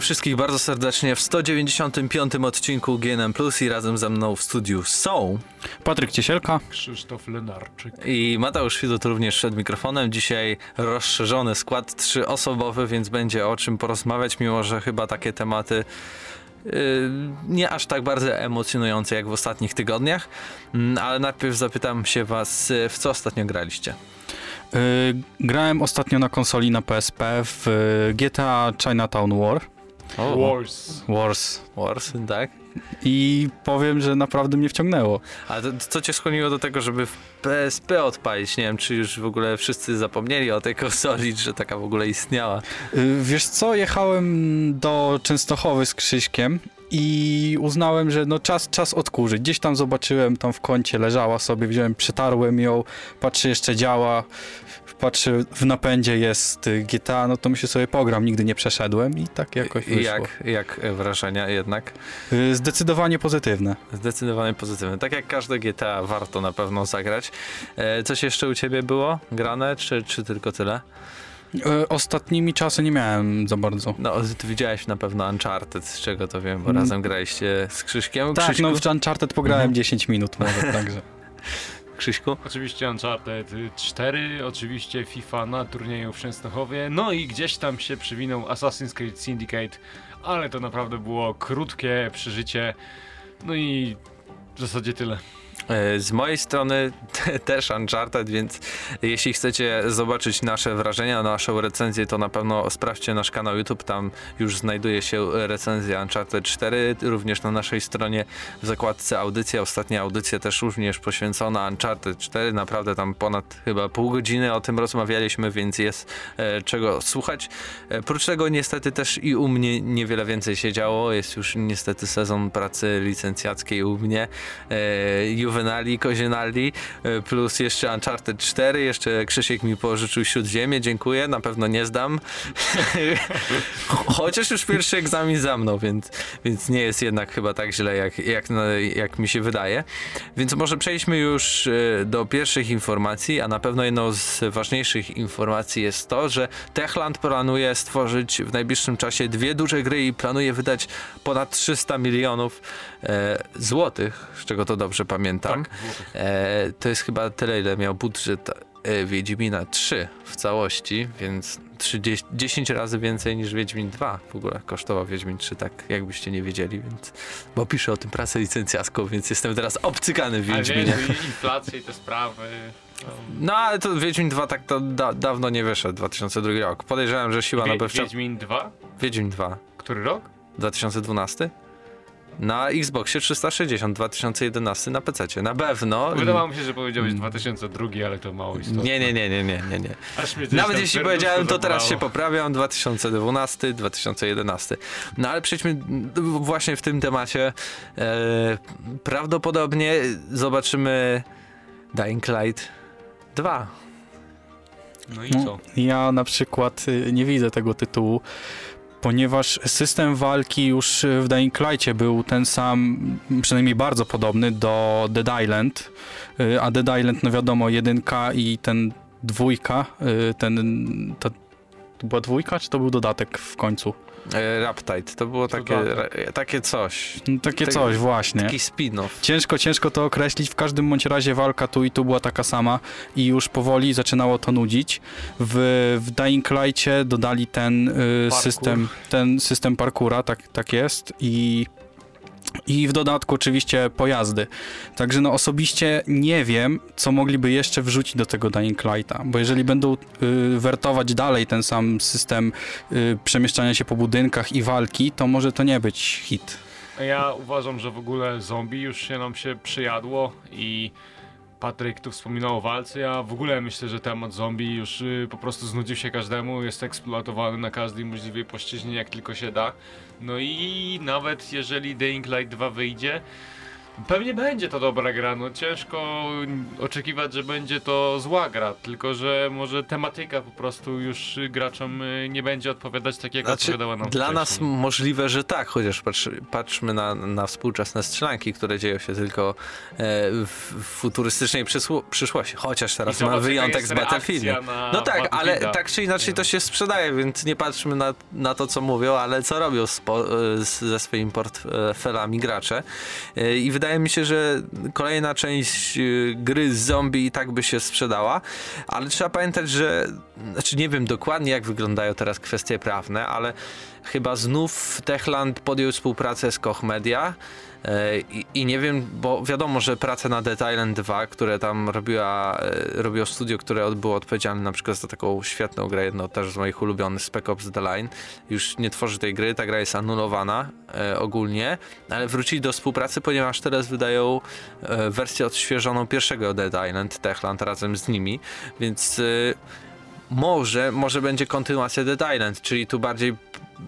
Witamy wszystkich bardzo serdecznie w 195 odcinku GNM Plus i razem ze mną w studiu są Patryk Ciesielka Krzysztof Lenarczyk. i Mateusz Widut również przed mikrofonem. Dzisiaj rozszerzony skład trzyosobowy, więc będzie o czym porozmawiać, mimo że chyba takie tematy yy, nie aż tak bardzo emocjonujące jak w ostatnich tygodniach. Mm, Ale najpierw zapytam się was, y, w co ostatnio graliście? Yy, grałem ostatnio na konsoli na PSP w GTA Chinatown War. Wars. Wars. Wars, tak? I powiem, że naprawdę mnie wciągnęło. A to, co cię skłoniło do tego, żeby w PSP odpalić? Nie wiem, czy już w ogóle wszyscy zapomnieli o tej konsoli, że taka w ogóle istniała. Yy, wiesz co, jechałem do Częstochowy z Krzyśkiem i uznałem, że no czas, czas odkurzyć. Gdzieś tam zobaczyłem, tam w kącie leżała sobie, wziąłem, przetarłem ją, patrzę, jeszcze działa, patrzę, w napędzie jest y, GTA, no to myślę sobie pogram, nigdy nie przeszedłem i tak jakoś wyszło. jak, jak wrażenia jednak? Yy, Zdecydowanie pozytywne. Zdecydowanie pozytywne. Tak jak każde GTA warto na pewno zagrać. E, coś jeszcze u ciebie było grane, czy, czy tylko tyle? E, Ostatnimi czasy nie miałem za bardzo. No, ty widziałeś na pewno Uncharted, z czego to wiem, bo Mm. razem graliście z Krzyśkiem. Tak, Krzyśku? no w Uncharted pograłem Mhm. 10 minut może, także. Krzyśku? Oczywiście Uncharted 4, oczywiście FIFA na turnieju w Częstochowie, no i gdzieś tam się przywinął Assassin's Creed Syndicate, ale to naprawdę było krótkie przeżycie. No i w zasadzie tyle. E, Z mojej strony te, też Uncharted, więc jeśli chcecie zobaczyć nasze wrażenia, naszą recenzję, to na pewno sprawdźcie nasz kanał YouTube, tam już znajduje się recenzja Uncharted 4, również na naszej stronie w zakładce audycja, ostatnia audycja też również poświęcona Uncharted 4, naprawdę tam ponad chyba pół godziny o tym rozmawialiśmy, więc jest e, czego słuchać. E, prócz tego niestety też i u mnie niewiele więcej się działo, jest już niestety sezon pracy licencjackiej u mnie, Juvenali, Kozienali, e, plus jeszcze Uncharted 4, jeszcze Krzysiek mi pożyczył Śródziemie, dziękuję, na pewno nie zdam. Chociaż już pierwszy egzamin za mną, więc, więc nie jest jednak chyba tak źle, jak, jak, jak mi się wydaje. Więc może przejdźmy już e, do pierwszych informacji, a na pewno jedną z ważniejszych informacji jest to, że Techland planuje stworzyć w najbliższym czasie dwie duże gry i planuje wydać ponad 300 milionów e, złotych, z czego to dobrze pamiętam. Tak, złotych. E, to jest chyba tyle, ile miał budżet e, Wiedźmina 3 w całości, więc 30, 10 razy więcej niż Wiedźmin 2 w ogóle kosztował Wiedźmin 3, tak jakbyście nie wiedzieli, więc bo piszę o tym pracę licencjacką, więc jestem teraz obcykany w A Wiedźminie. wiesz, i inflacja i te sprawy. no. No ale to Wiedźmin 2 tak to da, dawno nie wyszedł, 2002 rok. Podejrzewam, że siła Wie, nabywcza... Wiedźmin 2? Wiedźmin 2, Który rok? 2012? Na Xboxie 360, 2011 na PC. Na pewno. Wydawało mi się, że powiedziałeś Mm. 2002, ale to mało istotne. Nie, nie, nie, nie, nie, nie, Nawet jeśli powiedziałem, to teraz się poprawiam. 2012, 2011. No ale przejdźmy właśnie w tym temacie. E, prawdopodobnie zobaczymy Dying Light 2. No i No, co? Ja na przykład y, nie widzę tego tytułu, ponieważ system walki już w Dying Light'cie był ten sam, przynajmniej bardzo podobny do Dead Island, y, a Dead Island, no wiadomo, jedynka i ten dwójka, y, ten, to, to była dwójka, czy to był dodatek w końcu? E, Raptide. To było takie, ra- takie coś. No, takie Tak- coś właśnie. Taki spin-off. Ciężko, ciężko to określić. W każdym bądź razie walka tu i tu była taka sama i już powoli zaczynało to nudzić. W, w Dying Light'cie dodali ten y, system, ten system parkura, tak, tak jest i i w dodatku oczywiście pojazdy. Także no osobiście nie wiem, co mogliby jeszcze wrzucić do tego Dying Lighta, bo jeżeli będą y, wertować dalej ten sam system y, przemieszczania się po budynkach i walki, to może to nie być hit. Ja uważam, że w ogóle zombie już się nam się przyjadło i Patryk tu wspominał o walce. Ja w ogóle myślę, że temat zombie już y, po prostu znudził się każdemu, jest eksploatowany na każdej możliwej płaszczyźnie, jak tylko się da. No i nawet jeżeli Dying Light 2 wyjdzie, Pewnie będzie to dobra gra, no ciężko oczekiwać, że będzie to zła gra, tylko że może tematyka po prostu już graczom y, nie będzie odpowiadać tak jak znaczy, odpowiadała nam Dla wcześniej. nas możliwe, że tak, chociaż patrz, patrzmy na, na współczesne strzelanki, które dzieją się tylko e, w futurystycznej przyszłości, chociaż teraz ma wyjątek z Battlefieldem. No tak, ale tak czy inaczej to się sprzedaje, więc nie patrzmy na, na to, co mówią, ale co robią spo, e, ze swoimi portfelami gracze. E, I wydaje mi się, że kolejna część y, gry z zombie i tak by się sprzedała, ale trzeba pamiętać, że znaczy nie wiem dokładnie jak wyglądają teraz kwestie prawne, ale chyba znów Techland podjął współpracę z Koch Media I, I, nie wiem, bo wiadomo, że prace na Dead Island 2, które tam robiła, e, robiło studio, które było odpowiedzialne na przykład za taką świetną grę, jedno też z moich ulubionych, Spec Ops The Line, już nie tworzy tej gry, ta gra jest anulowana e, ogólnie, ale wrócili do współpracy, ponieważ teraz wydają e, wersję odświeżoną pierwszego Dead Island, Techland razem z nimi, więc e, może, może będzie kontynuacja Dead Island, czyli tu bardziej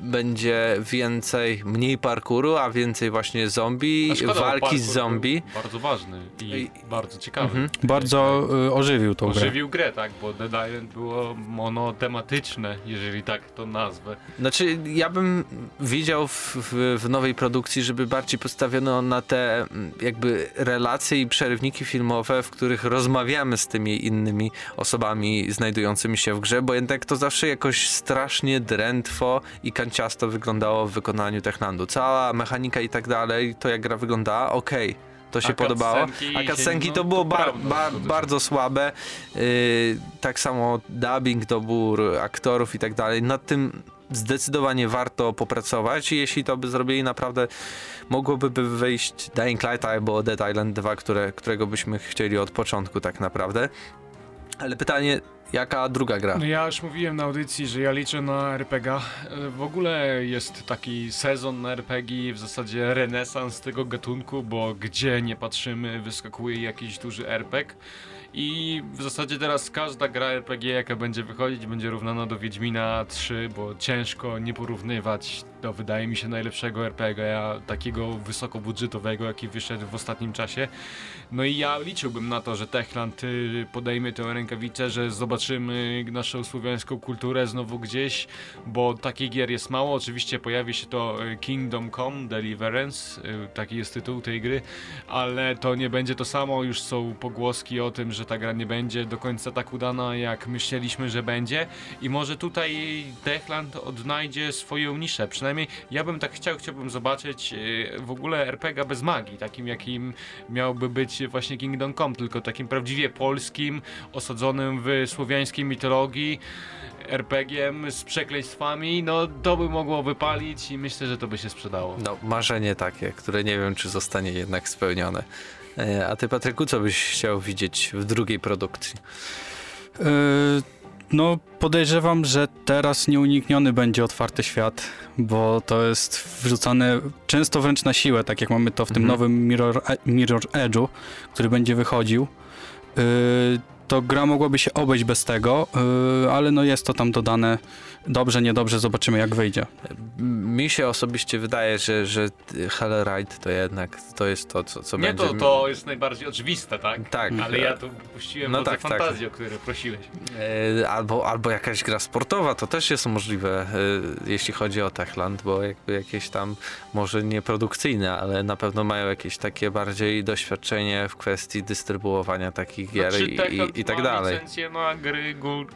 będzie więcej, mniej parkuru, a więcej właśnie zombie, walki z zombie. Bardzo ważny i, I bardzo ciekawy. Mhm. Bardzo y, ożywił tą grę. Ożywił grę, tak, bo Dead Island było monotematyczne, jeżeli tak to nazwę. Znaczy, ja bym widział w, w, w nowej produkcji, żeby bardziej postawiono na te mm, jakby relacje i przerywniki filmowe, w których rozmawiamy z tymi innymi osobami znajdującymi się w grze, bo jednak to zawsze jakoś strasznie drętwo i kanciasto wyglądało w wykonaniu Techlandu. Cała mechanika i tak dalej, to jak gra wyglądała, okej. Okay to się a podobało. A cutscenki no, to było bar, bar, bardzo słabe. Yy, tak samo dubbing, dobór aktorów i tak dalej. Nad tym zdecydowanie warto popracować i jeśli to by zrobili naprawdę mogłoby wyjść Dying Light albo Dead Island 2, które, którego byśmy chcieli od początku tak naprawdę. Ale pytanie, Jaka druga gra? No ja już mówiłem na audycji, że ja liczę na RPG. W ogóle jest taki sezon na RPG, w zasadzie renesans tego gatunku, bo gdzie nie patrzymy, wyskakuje jakiś duży RPG. I w zasadzie teraz każda gra RPG, jaka będzie wychodzić, będzie równana do Wiedźmina 3, bo ciężko nie porównywać do, wydaje mi się, najlepszego RPG, takiego wysokobudżetowego, jaki wyszedł w ostatnim czasie. No i ja liczyłbym na to, że Techland y, podejmie tę rękawicę, że zobaczymy naszą słowiańską kulturę znowu gdzieś, bo takich gier jest mało. Oczywiście pojawi się to y, Kingdom Come Deliverance, y, taki jest tytuł tej gry, ale to nie będzie to samo. Już są pogłoski o tym, że ta gra nie będzie do końca tak udana, jak myśleliśmy, że będzie. I może tutaj Techland odnajdzie swoją niszę. Przynajmniej ja bym tak chciał, chciałbym zobaczyć w ogóle RPG bez magii, takim jakim miałby być właśnie Kingdom Come, tylko takim prawdziwie polskim, osadzonym w słowiańskiej mitologii, RPG-iem z przekleństwami, no to by mogło wypalić i myślę, że to by się sprzedało. No, marzenie takie, które nie wiem, czy zostanie jednak spełnione. E, a ty, Patryku, co byś chciał widzieć w drugiej produkcji? Yy no, podejrzewam, że teraz nieunikniony będzie otwarty świat, bo to jest wrzucane często wręcz na siłę, tak jak mamy to w tym mhm. nowym Mirror, Mirror Edge'u, który będzie wychodził. Yy, to gra mogłaby się obejść bez tego, yy, ale no jest to tam dodane dobrze, niedobrze, zobaczymy jak wyjdzie. Mi się osobiście wydaje, że, że Hellride to jednak to jest to, co, co Nie, będzie... to, to jest najbardziej oczywiste, tak? Tak. Ale ja tu puściłem no tak, tak, fantazję, tak. o której prosiłeś. E, albo, albo jakaś gra sportowa, to też jest możliwe, e, jeśli chodzi o Techland, bo jakby jakieś tam, może nie produkcyjne, ale na pewno mają jakieś takie bardziej doświadczenie w kwestii dystrybuowania takich gier znaczy, i, i, i tak dalej. licencję na gry,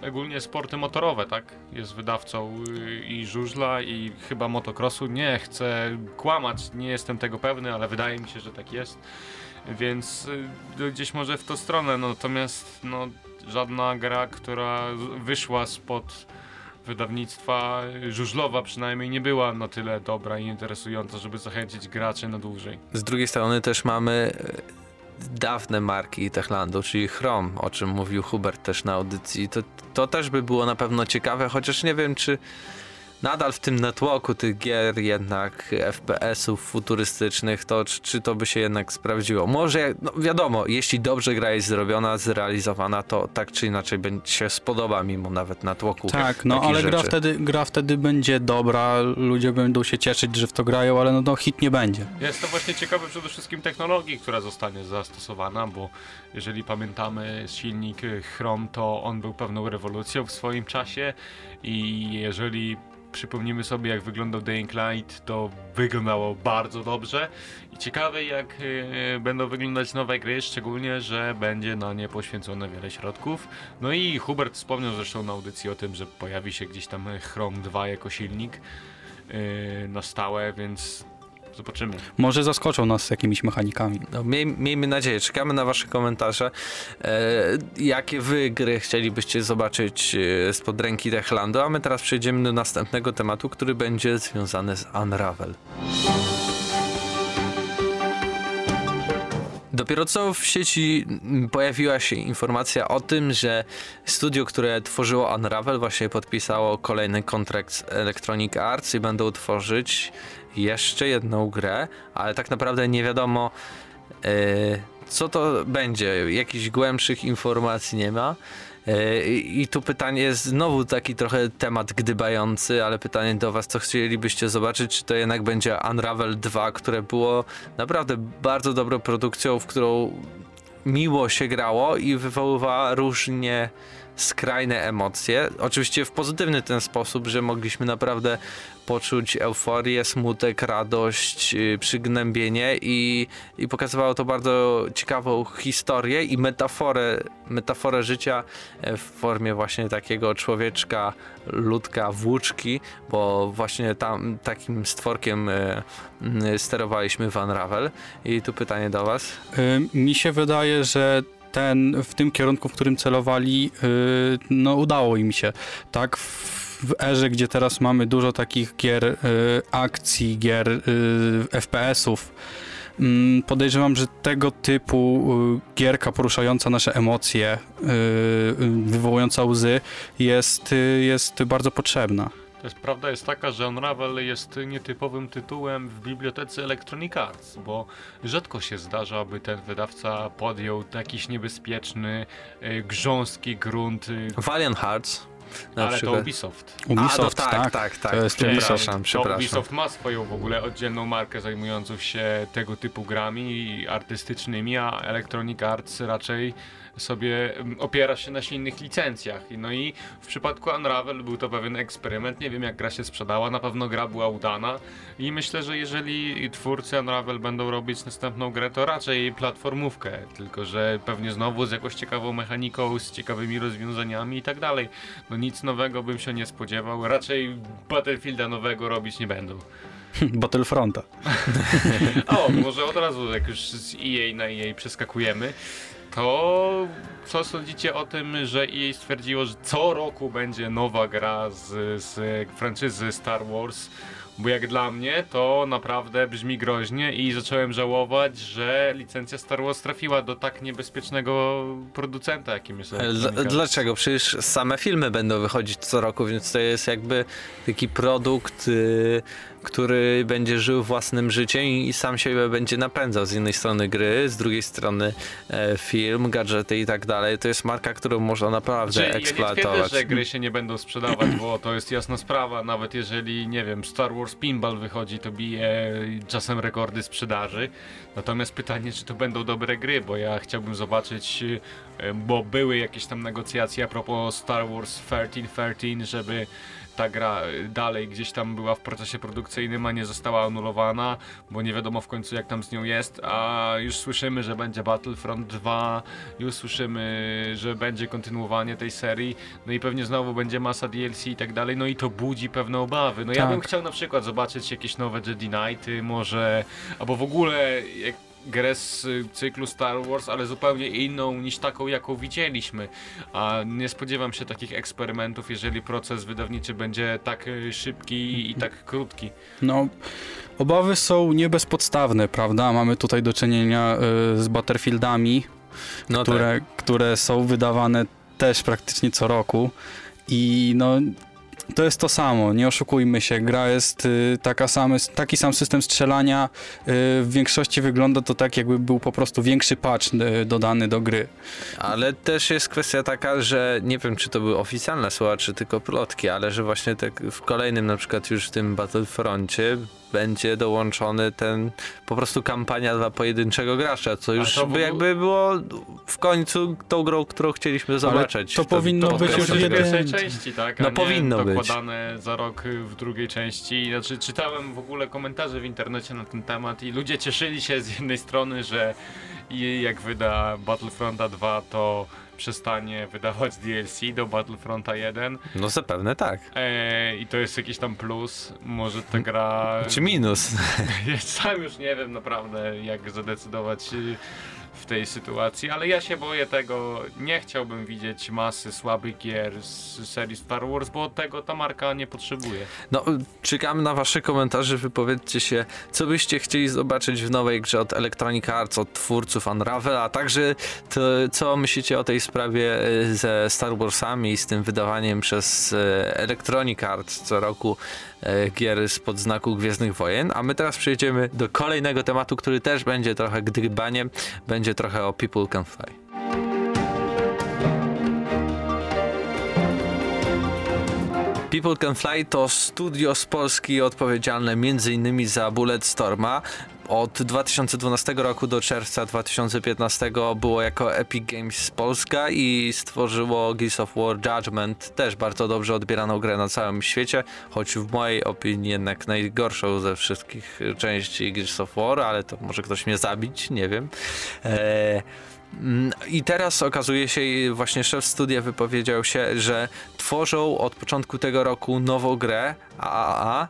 ogólnie sporty motorowe, tak? Jest wydawcą y, i żużla i chyba motocrossu. Nie chcę kłamać, nie jestem tego pewny, ale wydaje mi się, że tak jest. Więc y, gdzieś może w tą stronę. Natomiast no, żadna gra, która wyszła spod wydawnictwa żużlowa przynajmniej nie była na tyle dobra i interesująca, żeby zachęcić graczy na dłużej. Z drugiej strony też mamy dawne marki Techlandu, czyli Chrome, o czym mówił Hubert też na audycji. To, to też by było na pewno ciekawe, chociaż nie wiem, czy nadal w tym networku tych gier jednak FPS-ów futurystycznych, to czy, czy, to by się jednak sprawdziło? Może, no wiadomo, jeśli dobrze gra jest zrobiona, zrealizowana, to tak czy inaczej się spodoba mimo nawet natłoku. Tak, no ale gra wtedy, gra wtedy będzie dobra, ludzie będą się cieszyć, że w to grają, ale no, no hit nie będzie. Jest to właśnie ciekawe przede wszystkim technologii, która zostanie zastosowana, bo jeżeli pamiętamy silnik Chrome, to on był pewną rewolucją w swoim czasie i jeżeli przypomnimy sobie jak wyglądał Dying Light, to wyglądało bardzo dobrze i ciekawe jak y, będą wyglądać nowe gry, szczególnie, że będzie na nie poświęcone wiele środków. No i Hubert wspomniał zresztą na audycji o tym, że pojawi się gdzieś tam Chrome 2 jako silnik y, na stałe, więc Zobaczymy. Może zaskoczą nas z jakimiś mechanikami. No, miej, miejmy nadzieję. Czekamy na wasze komentarze. E, jakie wy gry chcielibyście zobaczyć e, spod ręki Techlandu? A my teraz przejdziemy do następnego tematu, który będzie związany z Unravel. Dopiero co w sieci pojawiła się informacja o tym, że studio, które tworzyło Unravel, właśnie podpisało kolejny kontrakt z Electronic Arts i będą tworzyć jeszcze jedną grę, ale tak naprawdę nie wiadomo yy, co to będzie. Jakichś głębszych informacji nie ma. E, I tu pytanie jest znowu taki trochę temat gdybający, ale pytanie do Was, co chcielibyście zobaczyć, czy to jednak będzie Unravel 2, które było naprawdę bardzo dobrą produkcją, w którą miło się grało i wywoływała różnie skrajne emocje. Oczywiście w pozytywny ten sposób, że mogliśmy naprawdę poczuć euforię, smutek, radość, yy, przygnębienie i, i pokazywało to bardzo ciekawą historię i metaforę, metaforę życia e, w formie właśnie takiego człowieczka, ludka, włóczki, bo właśnie tam takim stworkiem yy, sterowaliśmy w Unravel. I tu pytanie do was. Yy, mi się wydaje, że ten, w tym kierunku, w którym celowali, yy, no udało im się. Tak, w erze, gdzie teraz mamy dużo takich gier yy, akcji, gier yy, FPS-ów, mm, podejrzewam, że tego typu y, gierka poruszająca nasze emocje, y, y, wywołująca łzy jest, jest bardzo potrzebna. Prawda jest taka, że Unravel jest nietypowym tytułem w bibliotece Electronic Arts, bo rzadko się zdarza, aby ten wydawca podjął jakiś niebezpieczny, y, grząski grunt. Y, Valiant Hearts. Ale przykład. to Ubisoft. Ubisoft, A, tak, tak, tak, tak. To jest przepraszam, przepraszam. Ubisoft ma swoją w ogóle oddzielną markę zajmującą się tego typu grami artystycznymi, a Electronic Arts raczej sobie mm, opiera się na silnych licencjach. No i w przypadku Unravel był to pewien eksperyment. Nie wiem jak gra się sprzedała, na pewno gra była udana i myślę, że jeżeli twórcy Unravel będą robić następną grę, to raczej platformówkę, tylko że pewnie znowu z jakąś ciekawą mechaniką, z ciekawymi rozwiązaniami i tak dalej. No nic nowego bym się nie spodziewał, raczej Battlefielda nowego robić nie będą. Battlefronta. o, może od razu, jak już z EA na EA przeskakujemy, to co sądzicie o tym, że EA stwierdziło, że co roku będzie nowa gra z, z franczyzy Star Wars? Bo jak dla mnie to naprawdę brzmi groźnie i zacząłem żałować, że licencja Star Wars trafiła do tak niebezpiecznego producenta, jakim jest Dlaczego? Przecież same filmy będą wychodzić co roku, więc to jest jakby taki produkt. Yy który będzie żył własnym życiem i sam siebie będzie napędzał. Z jednej strony gry, z drugiej strony e, film, gadżety i tak dalej. To jest marka, którą można naprawdę Czyli eksploatować. Ja nie twierdzę, że gry się nie będą sprzedawać, bo to jest jasna sprawa. Nawet jeżeli, nie wiem, Star Wars Pinball wychodzi, to bije czasem rekordy sprzedaży. Natomiast pytanie, czy to będą dobre gry, bo ja chciałbym zobaczyć, e, bo były jakieś tam negocjacje a propos Star Wars 1313, żeby ta gra dalej gdzieś tam była w procesie produkcyjnym, a nie została anulowana, bo nie wiadomo w końcu jak tam z nią jest, a już słyszymy, że będzie Battlefront 2, już słyszymy, że będzie kontynuowanie tej serii, no i pewnie znowu będzie masa DLC i tak dalej, no i to budzi pewne obawy. No ja tak. bym chciał na przykład zobaczyć jakieś nowe Jedi Knighty, może, albo w ogóle jak grę z cyklu Star Wars, ale zupełnie inną niż taką, jaką widzieliśmy. A nie spodziewam się takich eksperymentów, jeżeli proces wydawniczy będzie tak e, szybki i tak krótki. No, obawy są niebezpodstawne, prawda? Mamy tutaj do czynienia y, z Butterfieldami, no które, tak. które są wydawane też praktycznie co roku i no to jest to samo, nie oszukujmy się. Gra jest y, taka same, taki sam system strzelania. Y, w większości wygląda to tak, jakby był po prostu większy patch y, dodany do gry. Ale też jest kwestia taka, że nie wiem, czy to były oficjalne słowa, czy tylko plotki, ale że właśnie tak w kolejnym, na przykład już w tym Battlefroncie będzie dołączony ten po prostu kampania dla pojedynczego gracza, co już to by jakby było w końcu tą grą, którą chcieliśmy zobaczyć. to powinno w być już w pierwszej części, tak? A No nie powinno być. dokładane za rok w drugiej części. Znaczy, czytałem w ogóle komentarze w internecie na ten temat i ludzie cieszyli się z jednej strony, że i jak wyda Battlefronta 2, to przestanie wydawać DLC do Battlefronta 1 No zapewne tak. e, i to jest jakiś tam plus. Może ta gra... Czy minus? Ja sam już nie wiem naprawdę, jak zadecydować w tej sytuacji, ale ja się boję tego. Nie chciałbym widzieć masy słabych gier z serii Star Wars, bo tego ta marka nie potrzebuje. No, czekamy na wasze komentarze, wypowiedzcie się, co byście chcieli zobaczyć w nowej grze od Electronic Arts, od twórców Unravel, a także to, co myślicie o tej sprawie e, ze Star Warsami i z tym wydawaniem przez e, Electronic Arts co roku e, gier spod znaku Gwiezdnych Wojen, a my teraz przejdziemy do kolejnego tematu, który też będzie trochę gdybaniem, będzie trochę o People Can Fly. People Can Fly to studio z Polski odpowiedzialne m.in. za Bulletstorma. Od 2012 roku do czerwca 2015 było jako Epic Games Polska i stworzyło Gears of War Judgment, też bardzo dobrze odbieraną grę na całym świecie, choć w mojej opinii jednak najgorszą ze wszystkich części Gears of War, ale to może ktoś mnie zabić, nie wiem. Eee, I teraz okazuje się, właśnie szef studia wypowiedział się, że tworzą od początku tego roku nową grę AAA,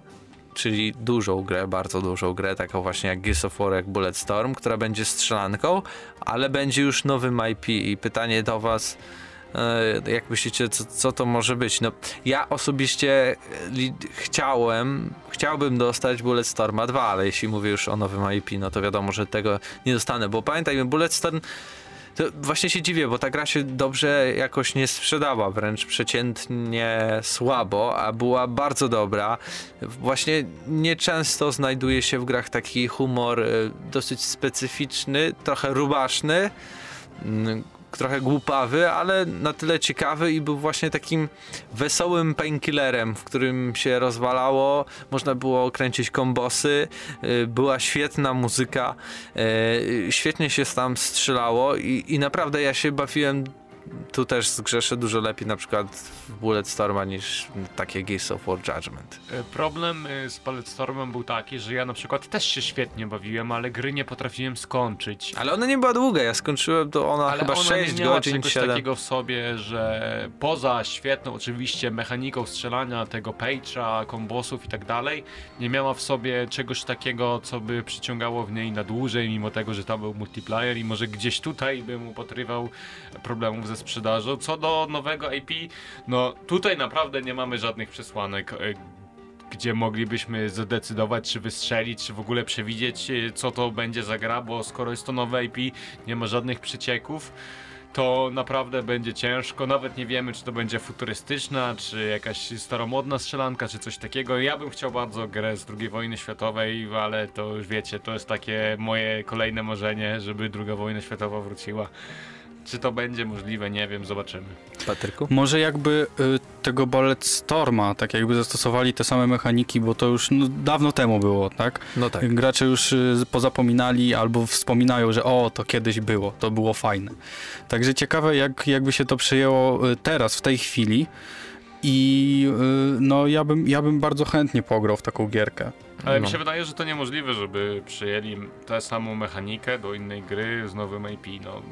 czyli dużą grę, bardzo dużą grę, taką właśnie jak Gears of War, jak Bulletstorm, która będzie strzelanką, ale będzie już nowym IP i pytanie do was, e, jak myślicie, co, co to może być? No, ja osobiście li- chciałem, chciałbym dostać Bulletstorma 2, ale jeśli mówię już o nowym IP, no to wiadomo, że tego nie dostanę, bo pamiętajmy, Bulletstorm to właśnie się dziwię, bo ta gra się dobrze jakoś nie sprzedała, wręcz przeciętnie słabo, a była bardzo dobra. Właśnie nieczęsto znajduje się w grach taki humor y, dosyć specyficzny, trochę rubaszny, mm, trochę głupawy, ale na tyle ciekawy i był właśnie takim wesołym painkillerem, w którym się rozwalało, można było kręcić kombosy, y, była świetna muzyka, y, świetnie się tam strzelało i, i naprawdę ja się bawiłem tu też zgrzeszę dużo lepiej na przykład w Bulletstorma niż takie Gears of War Judgment. E, Problem e, z Bulletstormem był taki, że ja na przykład też się świetnie bawiłem, ale gry nie potrafiłem skończyć. Ale ona nie była długa, ja skończyłem to ona Ale chyba ona 6 nie miała godzin, czegoś 7. takiego w sobie, że poza świetną oczywiście mechaniką strzelania, tego page'a, kombosów i tak dalej, nie miała w sobie czegoś takiego, co by przyciągało w niej na dłużej, mimo tego, że tam był multiplayer i może gdzieś tutaj bym upatrywał problemów ze sprzedażą. Co do nowego IP, no tutaj naprawdę nie mamy żadnych przesłanek. e, Gdzie moglibyśmy zadecydować, czy wystrzelić, czy w ogóle przewidzieć, e, co to będzie za gra, bo skoro jest to nowe IP, nie ma żadnych przecieków, to naprawdę będzie ciężko. Nawet nie wiemy, czy to będzie futurystyczna, czy jakaś staromodna strzelanka, czy coś takiego. Ja bym chciał bardzo grę z II wojny światowej, ale to już wiecie, to jest takie moje kolejne marzenie, żeby II wojna światowa wróciła. Czy to będzie możliwe, nie wiem, zobaczymy. Patryku? Może jakby y, tego Bulletstorma, tak jakby zastosowali te same mechaniki, bo to już no, dawno temu było, tak? No tak. Gracze już y, pozapominali albo wspominają, że o, to kiedyś było, to było fajne. Także ciekawe, jak, jakby się to przyjęło y, teraz, w tej chwili. I y, no, ja bym, ja bym bardzo chętnie pograł w taką gierkę. Ale mi No. się wydaje, że to niemożliwe, żeby przyjęli tę samą mechanikę do innej gry z nowym IP. No,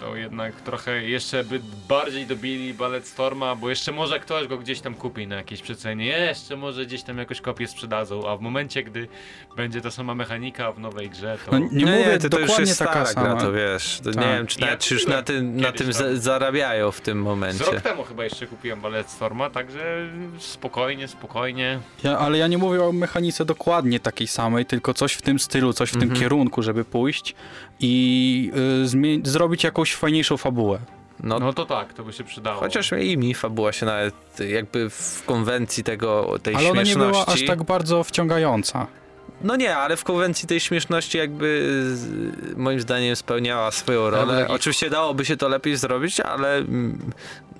to jednak trochę jeszcze by bardziej dobili Ballet Storma, bo jeszcze może ktoś go gdzieś tam kupi na jakieś przecenie. Jeszcze może gdzieś tam jakoś kopię sprzedadzą, a w momencie, gdy będzie ta sama mechanika w nowej grze, to... No, nie, mówię to, to już dokładnie jest taka stara sama. gra, to wiesz, to nie Tak. wiem, czy Ja nawet czy już na tym, na tym zarabiają w tym Z momencie. rok temu chyba jeszcze kupiłem Ballet Storma, także spokojnie, spokojnie. Ja, ale ja nie mówię o mechanice dokładnie takiej samej, tylko coś w tym stylu, coś w Mhm. tym kierunku, żeby pójść i y, zrobić jakąś fajniejszą fabułę. No, No to tak, to by się przydało. chociaż i mi fabuła się nawet jakby w konwencji tego, tej Ale ona nie śmieszności... była aż tak bardzo wciągająca. No nie, ale w konwencji tej śmieszności jakby z, moim zdaniem spełniała swoją rolę. Oczywiście dałoby się to lepiej zrobić, ale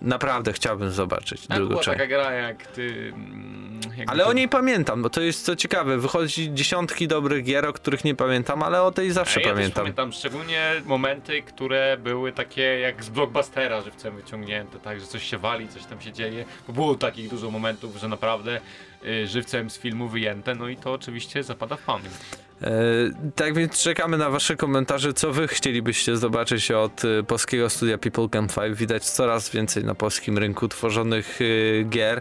naprawdę chciałbym zobaczyć Tak, drugą była część. taka gra jak ty... mm, jakby Ale to- o niej pamiętam, bo to jest co ciekawe, wychodzi dziesiątki dobrych gier, o których nie pamiętam, ale o tej zawsze A ja pamiętam. pamiętam szczególnie momenty, które były takie jak z blockbustera żywcem wyciągnięte, tak, że coś się wali, coś tam się dzieje. Bo było takich dużo momentów, że naprawdę y, żywcem z filmu wyjęte, no i to oczywiście zapada w pamięć. E, tak więc czekamy na wasze komentarze, co wy chcielibyście zobaczyć od e, polskiego studia People Can Five. Widać coraz więcej na polskim rynku tworzonych e, gier.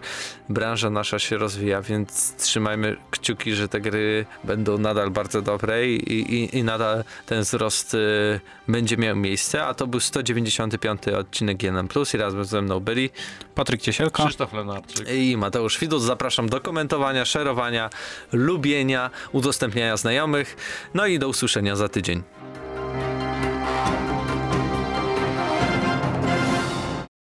Branża nasza się rozwija, więc trzymajmy kciuki, że te gry będą nadal bardzo dobre i, i, i nadal ten wzrost będzie miał miejsce. A to był 195 odcinek GNM+, i razem ze mną byli Patryk Ciesielka. Krzysztof Lenarczyk. i Mateusz Widus. Zapraszam do komentowania, szerowania, lubienia, udostępniania znajomych. No i do usłyszenia za tydzień.